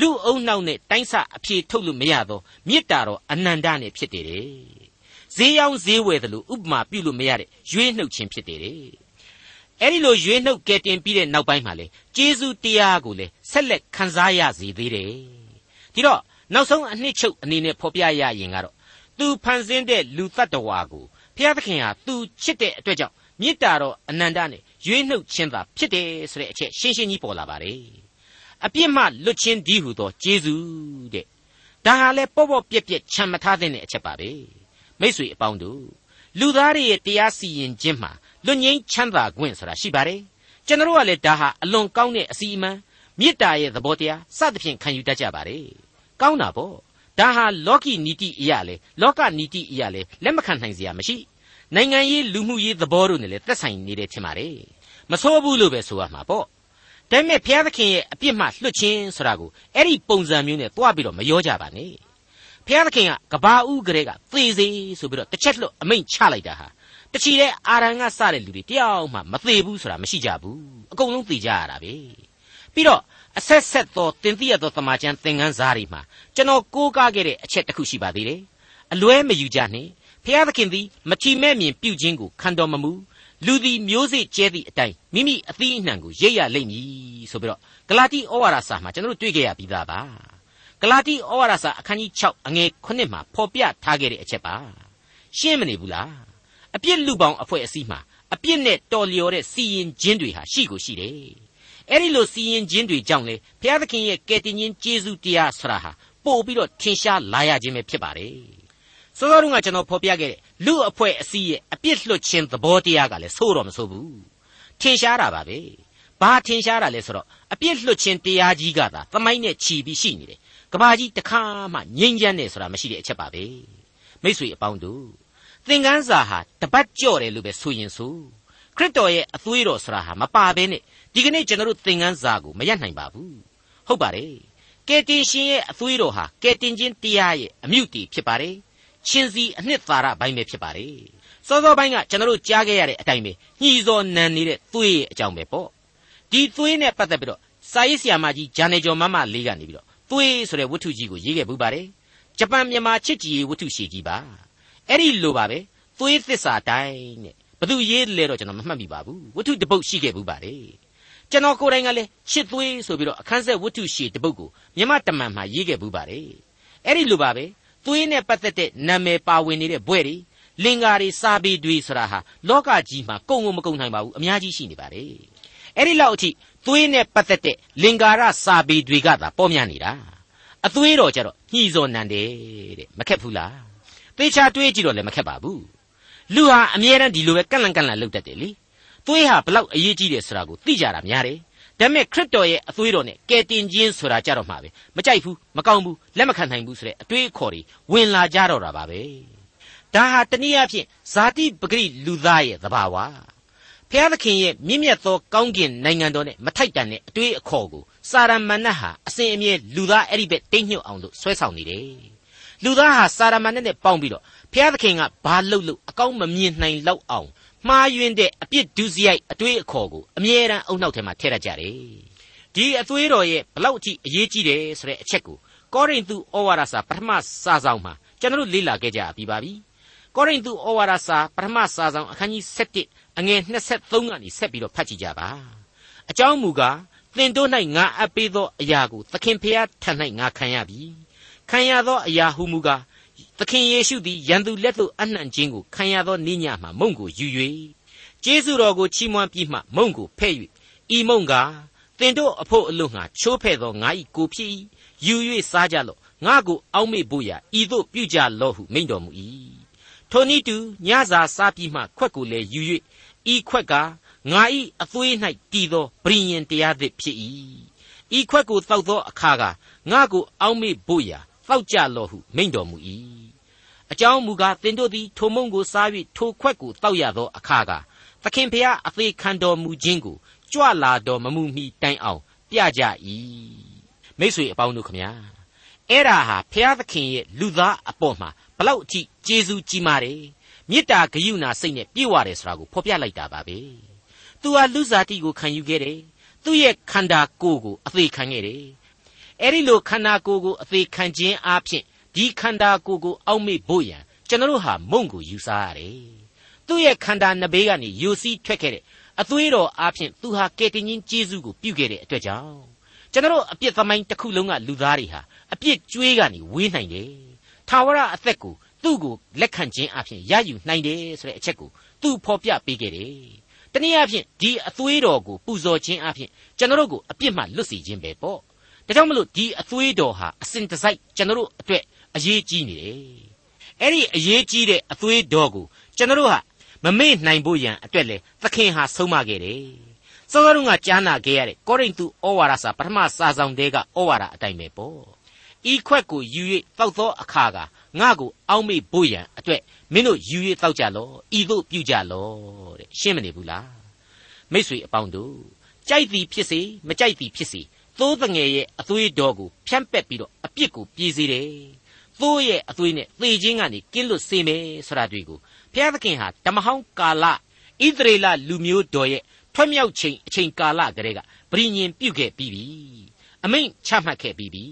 လူအုံနောက်နဲ့တိုင်းဆအဖြေထုတ်လို့မရသောမေတ္တာတော်အနန္တနဲ့ဖြစ်တယ်တဲ့ ဈေးရောင်းဈေးဝယ်တယ်လို့ဥပမာပြုလို့မရတဲ့ရွေးနှုတ်ခြင်းဖြစ်တယ်တဲ့အဲ့ဒီလိုရွေးနှုတ်ကဲတင်ပြီးတဲ့နောက်ပိုင်းမှာလေကျေးဇူးတရားကိုလေဆက်လက်ခံစားရစေသေးတယ်ဒီတော့နောက်ဆုံးအနှစ်ချုပ်အနေနဲ့ဖော်ပြရရင်ကတော့သူဖန်ဆင်းတဲ့လူတ attva ကိုဘုရားသခင်ဟာသူချစ်တဲ့အတွက်ကြောင့်မေတ္တာတော်အနန္တနဲ့ရွေးနှုတ်ခြင်းသာဖြစ်တယ်ဆိုတဲ့အချက်ရှင်းရှင်းကြီးပေါ်လာပါတယ်အပြစ်မှလွတ်ခြင်းဒီဟုသောကျေးဇူးတဲ့ဒါဟာလဲပေါ့ပေါ့ပြက်ပြက်ခြံမထားတဲ့အချက်ပါပဲ မိษွေအပေါင်းတို့လူသားတွေရဲ့တရားစီရင်ခြင်းမှာလွတ်ငင်းချမ်းသာခွင့်ဆိုတာရှိပါတယ်ကျွန်တော်ကလည်းဒါဟာအလွန်ကောင်းတဲ့အစီအမံမေတ္တာရဲ့သဘောတရားစသဖြင့်ခံယူတတ်ကြပါတယ်ကောင်းတာပေါ့ဒါဟာလောကီနီတိအရာလေလောကနီတိအရာလေလက်မခံနိုင်စရာမရှိနိုင်ငံရေးလူမှုရေးသဘောတို့နဲ့လည်းသက်ဆိုင်နေတယ်ထင်ပါတယ်မဆိုးဘူးလို့ပဲဆိုရမှာပေါ့ဒါပေမဲ့ဘုရားသခင်ရဲ့အပြစ်မှလွတ်ခြင်းဆိုတာကိုအဲ့ဒီပုံစံမျိုးနဲ့တွားပြီးတော့မပြောကြပါနဲ့ ဘုရားသခင်ကကဘာဦးကလေးကသေစေဆိုပြီးတော့တစ်ချက်လွတ်အမိန့်ချလိုက်တာဟာတချီတဲ့အာရန်ကစတဲ့လူတွေတယောက်မှမသေးဘူးဆိုတာမရှိကြဘူးအကုန်လုံးသေကြရတာပဲပြီးတော့အဆက်ဆက်သောတင်ပြရသောသမာကျမ်းသင်ခန်းစာတွေမှာကျွန်တော်ကိုးကားခဲ့တဲ့အချက်တစ်ခုရှိပါသေးတယ်အလွဲမယူကြနှင့်ဖျားသခင်သည်မထီမဲ့မြင်ပြုခြင်းကိုခံတော်မမူလူသည်မျိုးစေ့ကျဲသည့်အတိုင်းမိမိအသီးအနှံကိုရိပ်ရလိမ့်မည်ဆိုပြီးတော့ဂလာတိဩဝါဒစာမှာကျွန်တော်တို့တွေ့ကြရပြီးသားပါ ဂလာတိဩဝါဒစာအခန်းကြီး6အငယ်9မှာဖော်ပြထားခဲ့တဲ့အချက်ပါရှင်းမနေဘူးလားအပြစ်လူပေါင်းအဖွဲ့အစည်းမှာအပြစ်နဲ့တော်လျော်တဲ့စီရင်ခြင်းတွေဟာရှိကိုရှိတယ်အဲ့ဒီလိုစီရင်ခြင်းတွေကြောင့်လေဘုရားသခင်ရဲ့ကယ်တင်ခြင်းကျေးဇူးတရားဆရာဟာပို့ပြီးတော့ထင်ရှားလာရခြင်းပဲဖြစ်ပါတယ်စောစောတုန်းကကျွန်တော်ဖော်ပြခဲ့တဲ့လူအဖွဲ့အစည်းရဲ့အပြစ်လွတ်ခြင်းသဘောတရားကလည်းဆိုးတော့မဆိုးဘူးထင်ရှားတာပါပဲဘာထင်ရှားတာလဲဆိုတော့အပြစ်လွတ်ခြင်းတရားကြီးကသာသမိုင်းနဲ့ခြီးပြီးရှိနေတယ် ကဘာကြီးတခါမှငြိမ်းချမ်းတယ်ဆိုတာမရှိတဲ့အချက်ပါပဲမိ쇠အပေါင်းတို့သင်ခန်းစာဟာတပတ်ကြော့တယ်လို့ပဲဆိုရင်ဆိုခရစ်တော်ရဲ့အသွေးတော်ဆိုတာဟာမပါဘဲနဲ့ဒီကနေ့ကျွန်တော်တို့သင်ခန်းစာကိုမရနိုင်ပါဘူးဟုတ်ပါတယ်ကယ်တင်ရှင်ရဲ့အသွေးတော်ဟာကယ်တင်ခြင်းတရားရဲ့အမြုပ်တည်ဖြစ်ပါတယ်ချင်းစီအနှစ်သာရဘိုင်းပဲဖြစ်ပါတယ်စောစောပိုင်းကကျွန်တော်တို့ကြားခဲ့ရတဲ့အတိုင်းပဲညှီစော်နံနေတဲ့သွေးရဲ့အကြောင်းပဲပေါ့ဒီသွေးနဲ့ပတ်သက်ပြီးတော့စာရေးဆရာမကြီးဂျာနေကျော်မမလေးကနေပြီးတော့ သွေးဆိုတဲ့ဝတ္ထုကြီးကိုရေးခဲ့ပူပါတယ်ဂျပန်မြန်မာချစ်ကြည်ရေးဝတ္ထုရှည်ကြီးပါအဲ့ဒီလိုပါပဲသွေးသစ္စာတိုင်းတဲ့ဘသူရေးလဲတော့ကျွန်တော်မမှတ်မိပါဘူးဝတ္ထုတစ်ပုဒ်ရှိခဲ့ဘူးပါတယ်ကျွန်တော်ကိုယ်တိုင်ကလည်းချစ်သွေးဆိုပြီးတော့အခန်းဆက်ဝတ္ထုရှည်တစ်ပုဒ်ကိုမြမတမန်မှာရေးခဲ့ဘူးပါတယ်အဲ့ဒီလိုပါပဲသွေးနဲ့ပတ်သက်တဲ့နာမည်ပါဝင်နေတဲ့ဘွဲ့တွေလင်္ကာတွေစာပေတွေဆိုတာဟာလောကကြီးမှာကုံကုန်မကုံနိုင်ပါဘူးအများကြီးရှိနေပါတယ်အဲ့ဒီလောက်အထိ သွေးနဲ့ပတ်သက်တဲ့လင်္ကာရစာပေတွေကသာပေါ်များနေတာအသွေးတော်ကြတော့ညှိစော်နံတယ်တဲ့မခက်ဘူးလားသေချာတွေးကြည့်တော့လည်းမခက်ပါဘူးလူဟာအမြဲတမ်းဒီလိုပဲကန့်လန့်ကန့်လန့်လုပ်တတ်တယ်လေသွေးဟာဘလောက်အရေးကြီးတယ်ဆိုတာကိုသိကြတာများတယ်ဒါပေမဲ့ခရစ်တော်ရဲ့အသွေးတော်နဲ့ကယ်တင်ခြင်းဆိုတာကြတော့မှာပဲမကြိုက်ဘူးမကောင်းဘူးလက်မခံနိုင်ဘူးဆိုတဲ့အတွေးအခေါ်တွေဝင်လာကြတော့တာပါပဲဒါဟာတနည်းအားဖြင့်ဇာတိပဂရိလူသားရဲ့သဘာဝ ဖျားသခင်ရဲ့မြင့်မြတ်သောကောင်းကင်နိုင်ငံတော်နဲ့မထိုက်တန်တဲ့အတွေးအခေါ်ကိုစာရမဏတ်ဟာအစဉ်အမြဲလူသားအဲ့ဒီဘက်တိတ်ညွတ်အောင်လို့ဆွဲဆောင်နေတယ်လူသားဟာစာရမဏတ်နဲ့ပေါင်းပြီးတော့ဖျားသခင်ကဘာလုပ်လို့အကောင်းမမြင်နိုင်လောက်အောင်မှားယွင်းတဲ့အပြစ်ဒုစရိုက်အတွေးအခေါ်ကိုအမြဲတမ်းအုံနောက်ထဲမှာထည့်ရကြတယ်ဒီအသွေးတော်ရဲ့ဘလောက်အထိအရေးကြီးတယ်ဆိုတဲ့အချက်ကိုကောရိန္သုဩဝါဒစာပထမစာဆောင်မှာကျွန်တော်တို့လေ့လာခဲ့ကြပြီးပါပြီ ကောရိန္သုဩဝါဒစာပထမစာဆောင်အခန်းကြီး7အငယ်23ကနေဆက်ပြီးတော့ဖတ်ကြည့်ကြပါအကြောင်းမူကားသင်တို့၌ငါအပ်ပေးသောအရာကိုသခင်ဖျားထံ၌ငါခံရပြီခံရသောအရာဟုမူကားသခင်ယေရှုသည်ရန်သူလက်သို့အနှံ့ခြင်းကိုခံရသောနေ့ညမှာမုံကိုယူ၍ကျေးဇူးတော်ကိုချီးမွမ်းပြီးမှမုံကိုဖဲ့၍ဤမုံကသင်တို့အဖို့အလို့ငှာချိုးဖဲ့သောငါ၏ကိုဖြစ်၏ယူ၍စားကြလော့ငါကိုအောက်မေ့ဖို့ရာဤသို့ပြုကြလော့ဟုမိန့်တော်မူ၏ ထိုနည်းတူညစာစားပြီးမှခွက်ကိုလည်းယူ၍ဤခွက်ကငါဤအသွေး၌တည်သောဗြိညင်တရားသစ်ဖြစ်၏ဤခွက်ကိုတောက်သောအခါကငါကိုအောက်မေ့ဖို့ရာတောက်ကြလော့ဟုမိန့်တော်မူ၏အကြောင်းမူကားသင်တို့သည်ထိုမုံကိုစား၍ထိုခွက်ကိုတောက်ရသောအခါကသခင်ဖျားအသေးခံတော်မူခြင်းကိုကြွလာတော်မမူမီတိုင်အောင်ပြကြ၏မိတ်ဆွေအပေါင်းတို့ခမညာအဲ့ဒါဟာဖျားသခင်ရဲ့လူသားအပေါ်မှာ ဘလောက်အထိကျေးဇူးကြီးမားတယ်မေတ္တာဂရုဏာစိတ်နဲ့ပြည့်ဝတယ်ဆိုတာကိုဖော်ပြလိုက်တာပါပဲသူဟာလူစားတိကိုခံယူခဲ့တယ်သူ့ရဲ့ခန္ဓာကိုယ်ကိုအသေးခံခဲ့တယ်အဲ့ဒီလိုခန္ဓာကိုယ်ကိုအသေးခံခြင်းအပြင်ဒီခန္ဓာကိုယ်ကိုအောက်မေ့ဖို့ရန်ကျွန်တော်တို့ဟာမုံကိုယူဆရတယ်သူ့ရဲ့ခန္ဓာနှစ်ဘေးကနေယူစီးထွက်ခဲ့တဲ့အသွေးတော်အပြင်သူဟာကယ်တင်ရှင်ကျေးဇူးကိုပြုခဲ့တဲ့အတွက်ကြောင့်ကျွန်တော်အပြစ်သမိုင်းတစ်ခုလုံးကလူသားတွေဟာအပြစ်ကြွေးကနေဝေးနိုင်တယ်။ ထာဝရအသက်ကိုသူ့ကိုလက်ခံခြင်းအပြင်ရယူနိုင်တယ်ဆိုတဲ့အချက်ကိုသူဖော်ပြပေးခဲ့တယ်။တနည်းအားဖြင့်ဒီအသွေးတော်ကိုပူဇော်ခြင်းအပြင်ကျွန်တော်တို့ကိုအပြစ်မှလွတ်စေခြင်းပဲပေါ့။ဒါကြောင့်မလို့ဒီအသွေးတော်ဟာအစဉ်တစိုက်ကျွန်တော်တို့အတွက်အရေးကြီးနေတယ်။အဲ့ဒီအရေးကြီးတဲ့အသွေးတော်ကိုကျွန်တော်တို့ဟာမမေ့နိုင်ဖို့ရန်အတွက်လေသခင်ဟာဆုံးမခဲ့တယ်။စောစောကကြားနာခဲ့ရတဲ့ကောရိန္သုဩဝါဒစာပထမစာဆောင်တဲကဩဝါဒအတိုင်းပဲပေါ့။ ဤခွက်ကိုယူ၍တောက်သောအခါကငါ့ကိုအောက်မေ့ဖို့ရန်အတွက်မင်းတို့ယူ၍တောက်ကြလော့ဤသို့ပြုကြလော့တဲ့ရှင်းမနေဘူးလား။မိတ်ဆွေအပေါင်းတို့ကြိုက်သည်ဖြစ်စေမကြိုက်သည်ဖြစ်စေသိုးတငယ်ရဲ့အသွေးတော်ကိုဖြန့်ပက်ပြီးတော့အပြစ်ကိုပြေးစေတယ်။သိုးရဲ့အသွေးနဲ့သေခြင်းကနေကင်းလွတ်စေမယ်ဆိုတာတွေ့ကိုဘုရားသခင်ဟာဓမ္မဟောင်းကာလဣသရေလလူမျိုးတော်ရဲ့ထွက်မြောက်ချိန်အချိန်ကာလကလေးကဗြိညင်ပြုတ်ခဲ့ပြီးပြီအမိန့်ချမှတ်ခဲ့ပြီးပြီ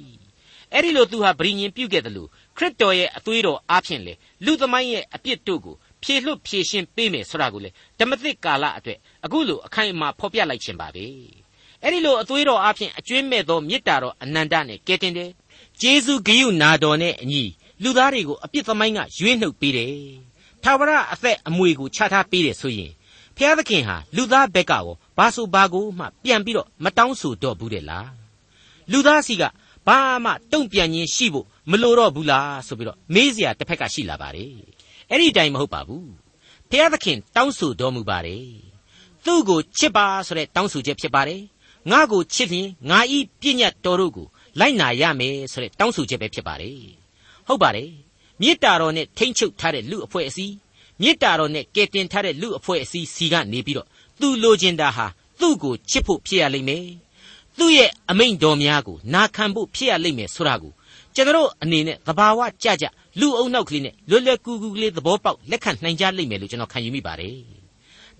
အဲ့ဒီလိုသူဟာဗြိညင်ပြုတ်ခဲ့တယ်လို့ခရစ်တော်ရဲ့အသွေးတော်အားဖြင့်လေလူသမိုင်းရဲ့အပြစ်တို့ကိုဖြေလွတ်ဖြေရှင်းပေးမယ်ဆိုတာကိုလေဓမ္မသစ်ကာလအတွက်အခုလိုအခိုင်အမာဖော်ပြလိုက်ခြင်းပါပဲအဲ့ဒီလိုအသွေးတော်အားဖြင့်အကျွင်းမဲ့သောမေတ္တာတော်အနန္တနဲ့ကဲတင်တယ်ဂျေဇုဂိယုနာတော်နဲ့အညီလူသားတွေကိုအပြစ်သမိုင်းကရွေးနှုတ်ပေးတယ်ထာဝရအသက်အမွေကိုချထားပေးတယ်ဆိုရင်ဖျားသခင်ဟာလူသားဘက်ကရောဘာဆိုဘာကိုမှပြန်ပြီးတော့မတောင်းဆိုတော့ဘူးတဲ့လားလူသားစီက ဘာမှတုံ့ပြန်ခြင်းရှိဖို့မလိုတော့ဘူးလားဆိုပြီးတော့မေးစရာတစ်ဖက်ကရှိလာပါတယ်အဲ့ဒီတိုင်မဟုတ်ပါဘူးဖျားသခင်တောင်းဆိုတော်မူပါတယ်သူ့ကိုချစ်ပါဆိုတဲ့တောင်းဆိုချက်ဖြစ်ပါတယ်ငါ့ကိုချစ်ရင်ငါဤပြည့်ညတ်တော်တို့ကိုလိုက်နာရမယ်ဆိုတဲ့တောင်းဆိုချက်ပဲဖြစ်ပါတယ်ဟုတ်ပါတယ်မေတ္တာတော်နဲ့ထိမ့်ချုပ်ထားတဲ့လူအဖွဲ့အစည်းမေတ္တာတော်နဲ့ကယ်တင်ထားတဲ့လူအဖွဲ့အစည်းစီကနေပြီးတော့သူလိုချင်တာဟာသူ့ကိုချစ်ဖို့ဖြစ်ရလိမ့်မယ် သူ့ရဲ့အမိန့်တော်များကိုနာခံဖို့ဖြစ်ရလိမ့်မယ်ဆိုတာကိုကျွန်တော်အနေနဲ့သဘာဝကြကြလူအုံနောက်ကလေးနဲ့လွယ်လွယ်ကူကူကလေးသဘောပေါက်လက်ခံနိုင်ကြလိမ့်မယ်လို့ကျွန်တော်ခံယူမိပါတယ်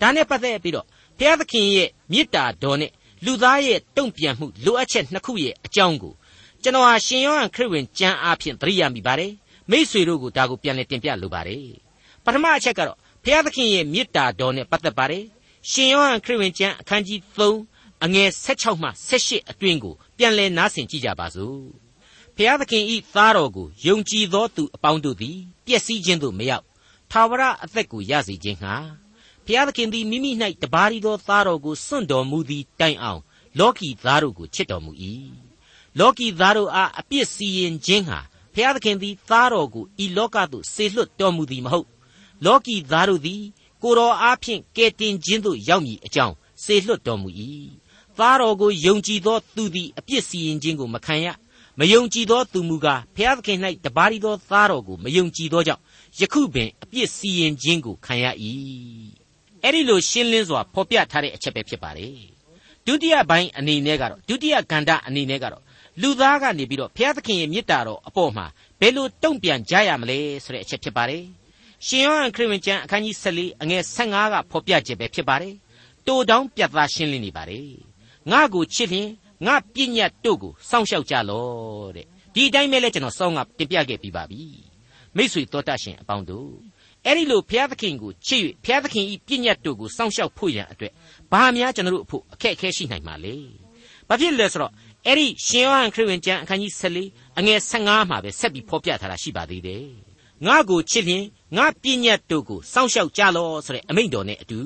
ဒါနဲ့ပတ်သက်ပြီးတော့ဘုရားသခင်ရဲ့မေတ္တာတော်နဲ့လူသားရဲ့တုံ့ပြန်မှုလိုအပ်ချက်နှစ်ခုရဲ့အကြောင်းကိုကျွန်တော်ဟာရှင်ယောဟန်ခရစ်ဝင်ကျမ်းအားဖြင့်သတိရမိပါတယ်မိษွေတို့ကိုဒါကိုပြန်လည်တင်ပြလိုပါတယ်ပထမအချက်ကတော့ဘုရားသခင်ရဲ့မေတ္တာတော်နဲ့ပတ်သက်ပါတယ်ရှင်ယောဟန်ခရစ်ဝင်ကျမ်းအခန်းကြီး3 အငယ်16မှ18အတွင်းကိုပြန်လည်နားဆင်ကြည့်ကြပါစို့ဘုရားသခင်ဤသားတော်ကိုယုံကြည်သောသူအပေါင်းတို့သည်ပျက်စီးခြင်းသို့မရောက်ထာဝရအသက်ကိုရစေခြင်းငှာဘုရားသခင်သည်မိမိ၌တပါးရီသောသားတော်ကိုစွန့်တော်မူသည်တိုင်အောင်လောကီသားတို့ကိုချစ်တော်မူ၏လောကီသားတို့အားအပြစ်စီရင်ခြင်းဟာဖျားသခင်သည်သားတော်ကိုဤလောကသို့ဆေလွတ်တော်မူသည်မဟုတ်လောကီသားတို့သည်ကိုတော်အားဖြင့်ကယ်တင်ခြင်းသို့ရောက်မည်အကြောင်းဆေလွတ်တော်မူ၏ သားတော်ကိုယုံကြည်သောသူသည်အပြစ်စီရင်ခြင်းကိုမခံရမယုံကြည်သောသူမူကားဖျားသခင်၌တပါးရီသောသားတော်ကိုမယုံကြည်သောကြောင့်ယခုပင်အပြစ်စီရင်ခြင်းကိုခံရ၏အဲ့ဒီလိုရှင်းလင်းစွာဖော်ပြထားတဲ့အချက်ပဲဖြစ်ပါတယ်ဒုတိယပိုင်းအနေနဲ့ကတော့ဒုတိယကန္တအနေနဲ့ကတော့လူသားကနေပြီးတော့ဘုရားသခင်ရဲ့မေတ္တာတော်အပေါ်မှာဘယ်လိုတုံ့ပြန်ကြရမလဲဆိုတဲ့အချက်ဖြစ်ပါတယ်။ရှင်ယောဟန်ခရစ်ဝင်ကျမ်းအခန်းကြီး14အငယ်15ကဖော်ပြချက်ပဲဖြစ်ပါတယ်။တိုတောင်းပြတ်သားရှင်းလင်းနေပါတယ်။ ငါ့ကိုချစ်ရင်ငါပြည့်ညတ်တို့ကိုစောင့်ရှောက်ကြလော့တဲ့။ဒီအတိုင်းပဲလဲကျွန်တော်စောင့်ကတင်ပြခဲ့ပြီးပါပြီ။မိတ်ဆွေတော်တတ်ရှင်အပေါင်းတို့အဲ့ဒီလိုဘုရားသခင်ကိုချစ်၍ဘုရားသခင်ဤပြည့်ညတ်တို့ကိုစောင့်ရှောက်ဖို့ရန်အတွက်ဘာများကျွန်တော်တို့အဖို့အခက်အခဲရှိနိုင်မှာလဲ။ဘာဖြစ်လဲဆိုတော့အဲ့ဒီရှင်ယောဟန်ခရစ်ဝင်ကျမ်းအခန်းကြီး14အငယ်15မှာပဲဆက်ပြီးဖော်ပြထားတာရှိပါသေးတယ်။ငါကိုချစ်ရင်ငါပြည့်ညတ်တို့ကိုစောင့်ရှောက်ကြလော့ဆိုတဲ့အမိန့်တော်နဲ့အတူ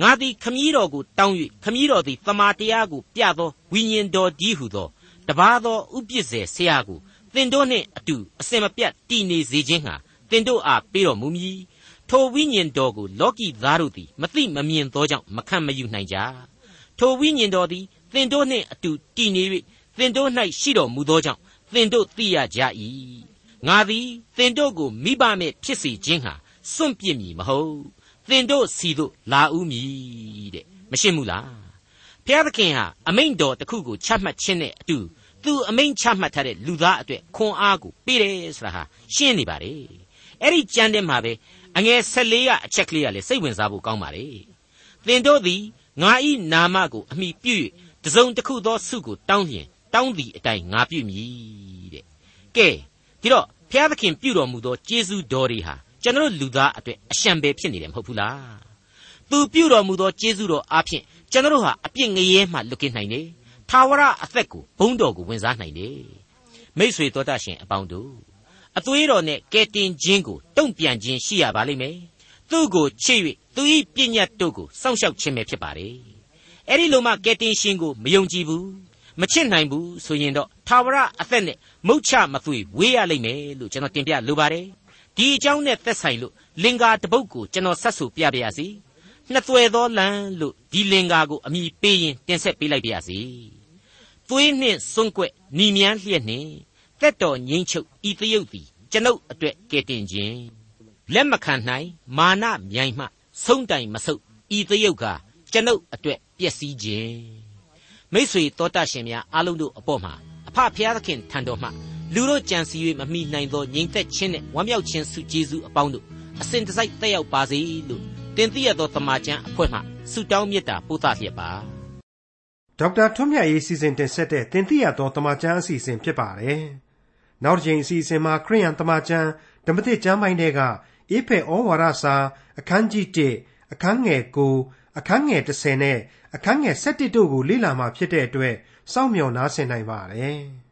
ငါသည်ခမည်းတော်ကိုတောင်း၍ခမည်းတော်သည်တမာတရားကိုပြသောဝိညာဉ်တော်ကြီးဟုသောတပါသောဥပစ္စေဆရာကိုသင်တို့နှင့်အတူအစင်မပြတ်တည်နေစေခြင်းဟာသင်တို့အားပေးတော်မူမည်ထိုဝိညာဉ်တော်ကိုလောကီသားတို့သည်မသိမမြင်သောကြောင့်မခံမယူနိုင်ကြထိုဝိညာဉ်တော်သည်သင်တို့နှင့်အတူတည်နေ၍သင်တို့၌ရှိတော်မူသောကြောင့်သင်တို့သိရကြ၏ငါသည်သင်တို့ကိုမိဘမဲ့ဖြစ်စေခြင်းဟာစွန့်ပြစ်မည်မဟုတ် သင်တို့စီတို့လာဦးမည်တဲ့မရှင်းဘူးလားဘုရားသခင်ဟာအမိန့်တော်တစ်ခုကိုချမှတ်ခြင်းနဲ့အတူသူအမိန့်ချမှတ်ထားတဲ့လူသားအတွက်ခွန်အားကိုပေးတယ်ဆိုတာဟာရှင်းနေပါလေအဲ့ဒီကြမ်းတဲ့မှာပဲအငယ်14ကအချက်ကလေးကလည်းစိတ်ဝင်စားဖို့ကောင်းပါလေသင်တို့သည်ငါဤနာမကိုအမိပြု၍တစုံတစ်ခုသောဆုကိုတောင်းလျင်တောင်းသည့်အတိုင်းငါပြုမည်တဲ့ကဲဒီတော့ဘုရားသခင်ပြုတော်မူသောကျေးဇူးတော်တွေဟာ ကျွန်တော်လူသားအတွက်အရှံပဲဖြစ်နေတယ်မဟုတ်ဘူးလားသူပြုတော်မူသောကျေးဇူးတော်အားဖြင့်ကျွန်တော်ဟာအပြစ်ငရဲမှလွတ်ကင်းနိုင်တယ်ထာဝရအသက်ကိုဘုန်းတော်ကိုဝင်စားနိုင်တယ်မိษွေတော်တတ်ရှင်အပေါင်းတို့အသွေးတော်နဲ့ကဲတင်ခြင်းကိုတုံ့ပြန်ခြင်းရှိရပါလိမ့်မယ်သူ့ကိုချစ်၍သူ၏ပြည့်ညတ်တို့ကိုစောင့်ရှောက်ခြင်းပဲဖြစ်ပါတယ်အဲ့ဒီလိုမှကဲတင်ရှင်ကိုမယုံကြည်ဘူးမချစ်နိုင်ဘူးဆိုရင်တော့ထာဝရအသက်နဲ့မုတ်ချမသွေဝေးရလိမ့်မယ်လို့ကျွန်တော်တင်ပြလိုပါတယ် ဒီအကြောင်းနဲ့သက်ဆိုင်လို့လင်္ကာတပုတ်ကိုကျွန်တော်ဆက်ဆိုပြပါရစေနှစ်သွယ်သောလမ်းလို့ဒီလင်္ကာကိုအမိပေးရင်တင်ဆက်ပေးလိုက်ပါရစေသွေးနှင့်စွန့်ကွက်ညီမြန်းလျက်နှင့်တက်တော်ငိမ့်ချုပ်ဤတယုတ်သည်ကျွန်ုပ်အတွက်ကဲတင်ခြင်းလက်မခံနိုင်မာနမြိုင်မှ ဆုံးတိုင်မဆုပ်ဤတယုတ်ကကျွန်ုပ်အတွက်ပျက်စီးခြင်းမိษွေတော်တတ်ရှင်များအားလုံးတို့အပေါ်မှာအဖဖျားသခင်ထံတော်မှ လူတို့ကြံစည်၍မမိနိုင်သောငြိမ်သက်ခြင်းနဲ့ဝမ်းမြောက်ခြင်းစုကျေးဇူးအပေါင်းတို့အစဉ်တစိုက်တက်ရောက်ပါစေလို့တင်ပြရသောတမန်ကျန်အဖွဲ့မှဆုတောင်းမေတ္တာပို့သလျက်ပါဒေါက်တာထွန်းမြတ်ရေးစီစဉ်တင်ဆက်တဲ့တင်ပြရသောတမန်ကျန်အစီအစဉ်ဖြစ်ပါတယ်နောက်တစ်ချိန်အစီအစဉ်မှာခရိယန်တမန်ကျန်ဓမ္မသစ်ကျမ်းပိုင်းတွေကအေဖဲဩဝါဒစာအခန်းကြီး1အခန်းငယ်9အခန်းငယ်10နဲ့အခန်းငယ်17တို့ကိုလေ့လာမှဖြစ်တဲ့အတွက်စောင့်မျှော်နားဆင်နိုင်ပါတယ်။